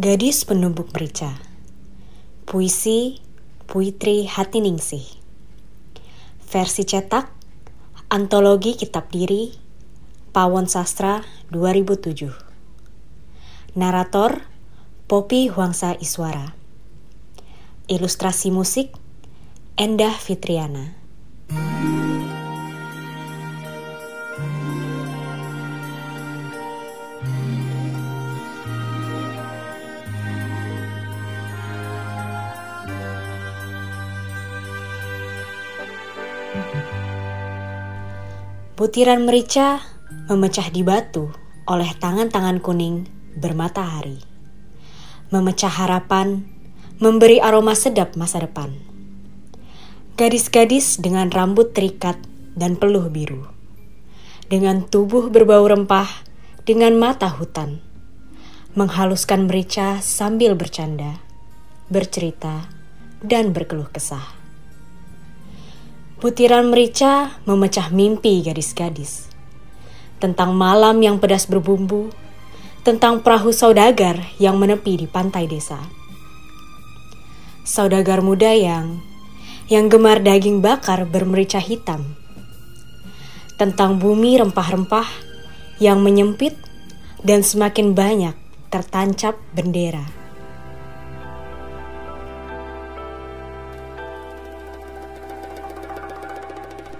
Gadis Penumbuk Merica. Puisi Puitri Hatiningsih. Versi cetak Antologi Kitab Diri Pawon Sastra 2007 Narator Poppy Huangsa Iswara. Ilustrasi musik Endah Fitriana Butiran merica memecah di batu oleh tangan-tangan kuning bermatahari. Memecah harapan, memberi aroma sedap masa depan. Gadis-gadis dengan rambut terikat dan peluh biru. Dengan tubuh berbau rempah, dengan mata hutan. Menghaluskan merica sambil bercanda, bercerita, dan berkeluh kesah. Butiran merica memecah mimpi gadis-gadis. Tentang malam yang pedas berbumbu, tentang perahu saudagar yang menepi di pantai desa. Saudagar muda yang yang gemar daging bakar bermerica hitam. Tentang bumi rempah-rempah yang menyempit dan semakin banyak tertancap bendera.